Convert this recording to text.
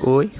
Oi